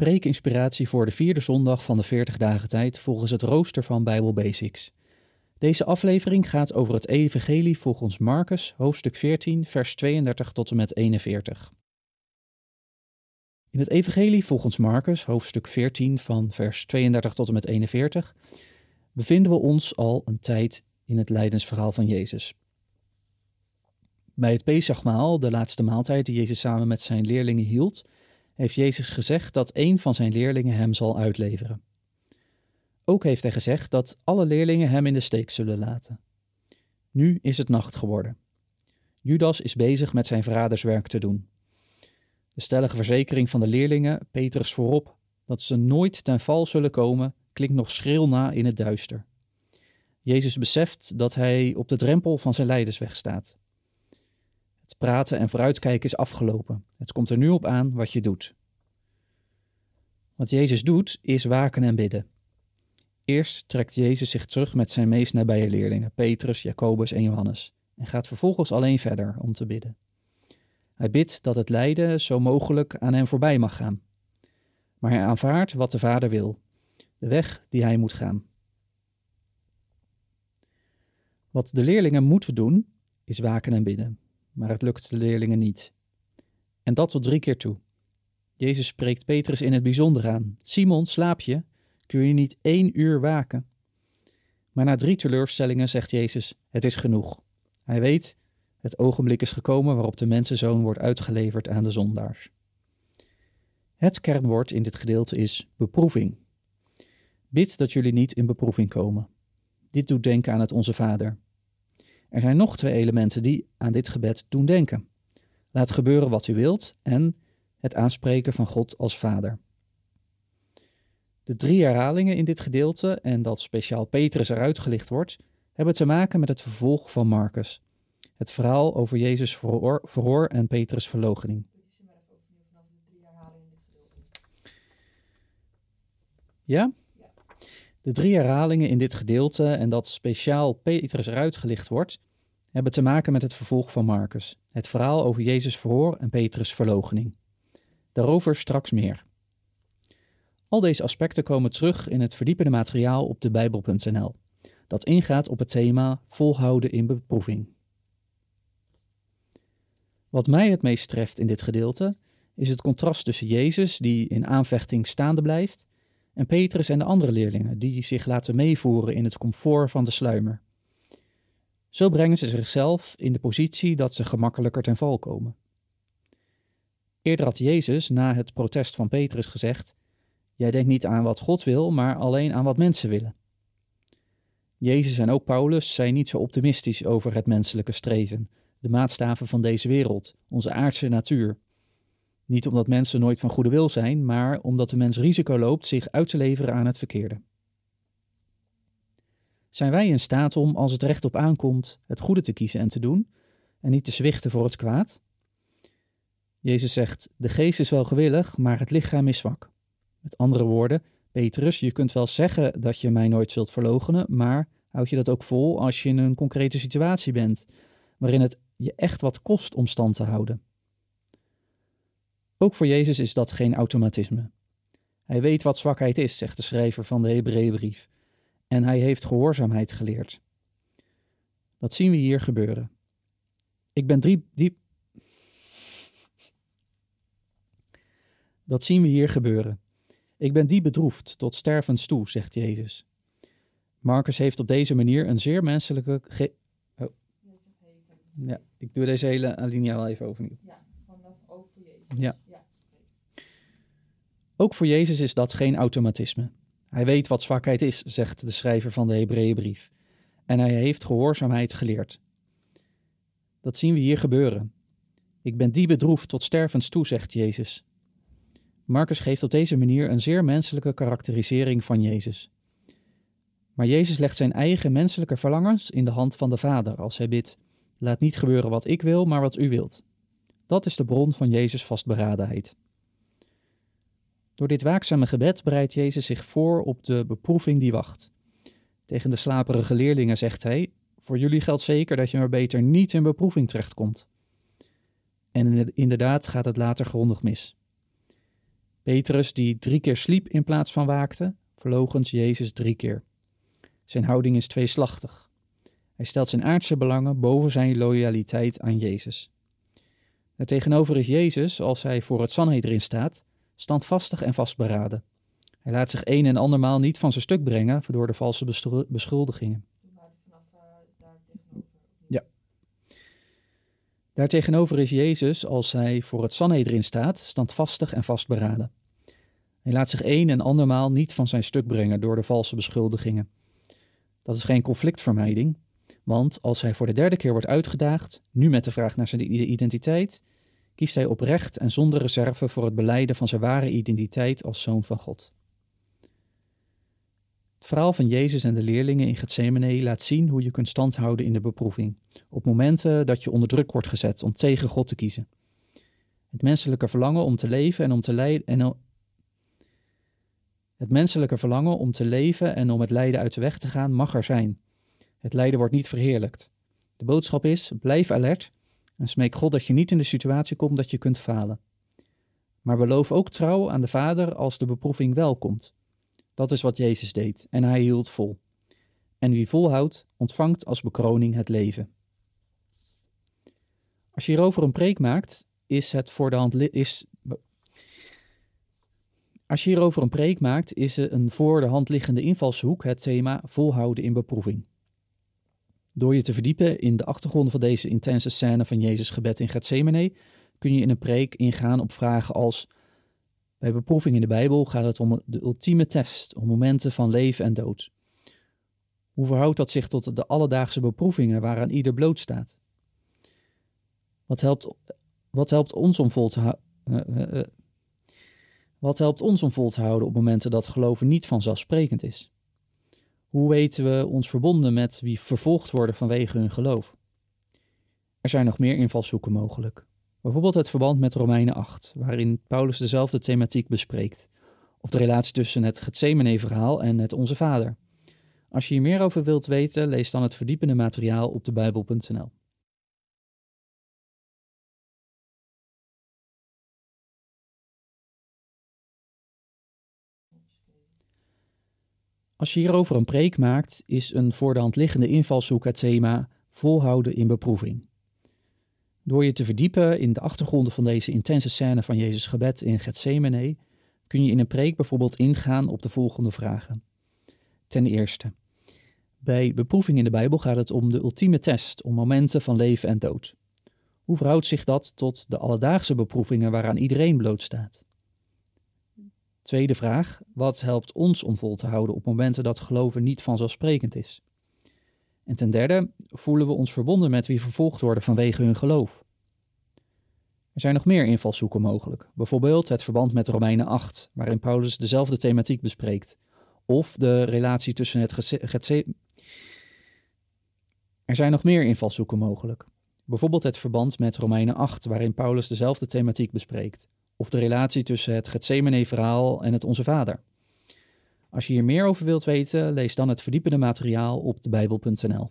Preekinspiratie voor de vierde zondag van de 40 dagen tijd volgens het rooster van Bijbel Basics. Deze aflevering gaat over het evangelie volgens Marcus, hoofdstuk 14, vers 32 tot en met 41. In het evangelie volgens Marcus, hoofdstuk 14 van vers 32 tot en met 41, bevinden we ons al een tijd in het lijdensverhaal van Jezus. Bij het Pesachmaal, de laatste maaltijd die Jezus samen met zijn leerlingen hield, heeft Jezus gezegd dat een van zijn leerlingen hem zal uitleveren. Ook heeft hij gezegd dat alle leerlingen hem in de steek zullen laten. Nu is het nacht geworden. Judas is bezig met zijn verraderswerk te doen. De stellige verzekering van de leerlingen, Petrus voorop, dat ze nooit ten val zullen komen, klinkt nog schril na in het duister. Jezus beseft dat hij op de drempel van zijn leidersweg staat. Het praten en vooruitkijken is afgelopen. Het komt er nu op aan wat je doet. Wat Jezus doet, is waken en bidden. Eerst trekt Jezus zich terug met zijn meest nabije leerlingen, Petrus, Jacobus en Johannes, en gaat vervolgens alleen verder om te bidden. Hij bidt dat het lijden zo mogelijk aan hem voorbij mag gaan. Maar hij aanvaardt wat de Vader wil, de weg die hij moet gaan. Wat de leerlingen moeten doen, is waken en bidden maar het lukt de leerlingen niet. En dat tot drie keer toe. Jezus spreekt Petrus in het bijzonder aan. Simon, slaap je? Kun je niet één uur waken? Maar na drie teleurstellingen zegt Jezus: Het is genoeg. Hij weet, het ogenblik is gekomen waarop de mensenzoon wordt uitgeleverd aan de zondaars. Het kernwoord in dit gedeelte is beproeving. Bid dat jullie niet in beproeving komen. Dit doet denken aan het Onze Vader. Er zijn nog twee elementen die aan dit gebed doen denken. Laat gebeuren wat u wilt en het aanspreken van God als Vader. De drie herhalingen in dit gedeelte en dat speciaal Petrus eruit gelicht wordt, hebben te maken met het vervolg van Marcus. Het verhaal over Jezus verhoor, en Petrus verloochening. Ja? De drie herhalingen in dit gedeelte en dat speciaal Petrus eruit gelicht wordt, hebben te maken met het vervolg van Marcus, het verhaal over Jezus verhoor en Petrus verloochening. Daarover straks meer. Al deze aspecten komen terug in het verdiepende materiaal op de Bijbel.nl, dat ingaat op het thema volhouden in beproeving. Wat mij het meest treft in dit gedeelte is het contrast tussen Jezus, die in aanvechting staande blijft, en Petrus en de andere leerlingen, die zich laten meevoeren in het comfort van de sluimer. Zo brengen ze zichzelf in de positie dat ze gemakkelijker ten val komen. Eerder had Jezus na het protest van Petrus gezegd: Jij denkt niet aan wat God wil, maar alleen aan wat mensen willen. Jezus en ook Paulus zijn niet zo optimistisch over het menselijke streven, de maatstaven van deze wereld, onze aardse natuur. Niet omdat mensen nooit van goede wil zijn, maar omdat de mens risico loopt zich uit te leveren aan het verkeerde. Zijn wij in staat om, als het recht op aankomt, het goede te kiezen en te doen, en niet te zwichten voor het kwaad? Jezus zegt: De geest is wel gewillig, maar het lichaam is zwak. Met andere woorden, Petrus, je kunt wel zeggen dat je mij nooit zult verloochenen, maar houd je dat ook vol als je in een concrete situatie bent, waarin het je echt wat kost om stand te houden? Ook voor Jezus is dat geen automatisme. Hij weet wat zwakheid is, zegt de schrijver van de Hebreeënbrief, en hij heeft gehoorzaamheid geleerd. Dat zien we hier gebeuren. Ik ben drie, diep. Dat zien we hier gebeuren. Ik ben diep bedroefd tot stervens toe, zegt Jezus. Marcus heeft op deze manier een zeer menselijke. oh. Ja, ik doe deze hele alinea wel even overnieuw. Ja, vanaf voor Jezus. Ja. Ook voor Jezus is dat geen automatisme. Hij weet wat zwakheid is, zegt de schrijver van de Hebreeënbrief. En hij heeft gehoorzaamheid geleerd. Dat zien we hier gebeuren. Ik ben die bedroefd tot stervens toe, zegt Jezus. Marcus geeft op deze manier een zeer menselijke karakterisering van Jezus. Maar Jezus legt zijn eigen menselijke verlangens in de hand van de Vader als hij bidt: Laat niet gebeuren wat ik wil, maar wat u wilt. Dat is de bron van Jezus' vastberadenheid. Door dit waakzame gebed bereidt Jezus zich voor op de beproeving die wacht. Tegen de slaperige leerlingen zegt hij: Voor jullie geldt zeker dat je maar beter niet in beproeving terechtkomt. En inderdaad gaat het later grondig mis. Petrus, die drie keer sliep in plaats van waakte, verloochens Jezus drie keer. Zijn houding is tweeslachtig. Hij stelt zijn aardse belangen boven zijn loyaliteit aan Jezus. Daartegenover is Jezus, als hij voor het Sanhedrin staat, standvastig en vastberaden. Hij laat zich een en andermaal niet van zijn stuk brengen door de valse beschuldigingen. Ja. Daartegenover is Jezus, als hij voor het Sanhedrin staat, standvastig en vastberaden. Hij laat zich een en andermaal niet van zijn stuk brengen door de valse beschuldigingen. Dat is geen conflictvermijding, want als hij voor de derde keer wordt uitgedaagd, nu met de vraag naar zijn identiteit, kiest hij oprecht en zonder reserve voor het beleiden van zijn ware identiteit als zoon van God. Het verhaal van Jezus en de leerlingen in Gethsemane laat zien hoe je kunt standhouden in de beproeving, op momenten dat je onder druk wordt gezet om tegen God te kiezen. Het menselijke verlangen om te leven en om te lijden en het menselijke verlangen om te leven en om het lijden uit de weg te gaan mag er zijn. Het lijden wordt niet verheerlijkt. De boodschap is: blijf alert en smeek God dat je niet in de situatie komt dat je kunt falen. Maar beloof ook trouw aan de Vader als de beproeving wel komt. Dat is wat Jezus deed en hij hield vol. En wie volhoudt, ontvangt als bekroning het leven. Als je hierover een preek maakt, is het voor de hand is. Als je hierover een preek maakt, is een voor de hand liggende invalshoek het thema volhouden in beproeving. Door je te verdiepen in de achtergronden van deze intense scène van Jezus' gebed in Gethsemane, kun je in een preek ingaan op vragen als: Bij beproeving in de Bijbel gaat het om de ultieme test, om momenten van leven en dood. Hoe verhoudt dat zich tot de alledaagse beproevingen waaraan ieder blootstaat? Wat helpt, wat helpt ons om vol te houden? Uh, uh, uh. Wat helpt ons om vol te houden op momenten dat geloven niet vanzelfsprekend is? Hoe weten we ons verbonden met wie vervolgd worden vanwege hun geloof? Er zijn nog meer invalshoeken mogelijk. Bijvoorbeeld het verband met Romeinen 8, waarin Paulus dezelfde thematiek bespreekt, of de relatie tussen het Gethsemane-verhaal en het Onze Vader. Als je hier meer over wilt weten, lees dan het verdiepende materiaal op Bijbel.nl. Als je hierover een preek maakt, is een voor de hand liggende invalshoek het thema volhouden in beproeving. Door je te verdiepen in de achtergronden van deze intense scène van Jezus' gebed in Gethsemane, kun je in een preek bijvoorbeeld ingaan op de volgende vragen. Ten eerste, bij beproeving in de Bijbel gaat het om de ultieme test, om momenten van leven en dood. Hoe verhoudt zich dat tot de alledaagse beproevingen waaraan iedereen blootstaat? Tweede vraag: wat helpt ons om vol te houden op momenten dat geloven niet vanzelfsprekend is? En ten derde, voelen we ons verbonden met wie vervolgd worden vanwege hun geloof? Er zijn nog meer invalshoeken mogelijk, bijvoorbeeld het verband met Romeinen 8, waarin Paulus dezelfde thematiek bespreekt, of de relatie tussen het. Er zijn nog meer invalshoeken mogelijk, bijvoorbeeld het verband met Romeinen 8, waarin Paulus dezelfde thematiek bespreekt, of de relatie tussen het Gethsemane-verhaal en het Onze Vader. Als je hier meer over wilt weten, lees dan het verdiepende materiaal op de Bijbel.nl.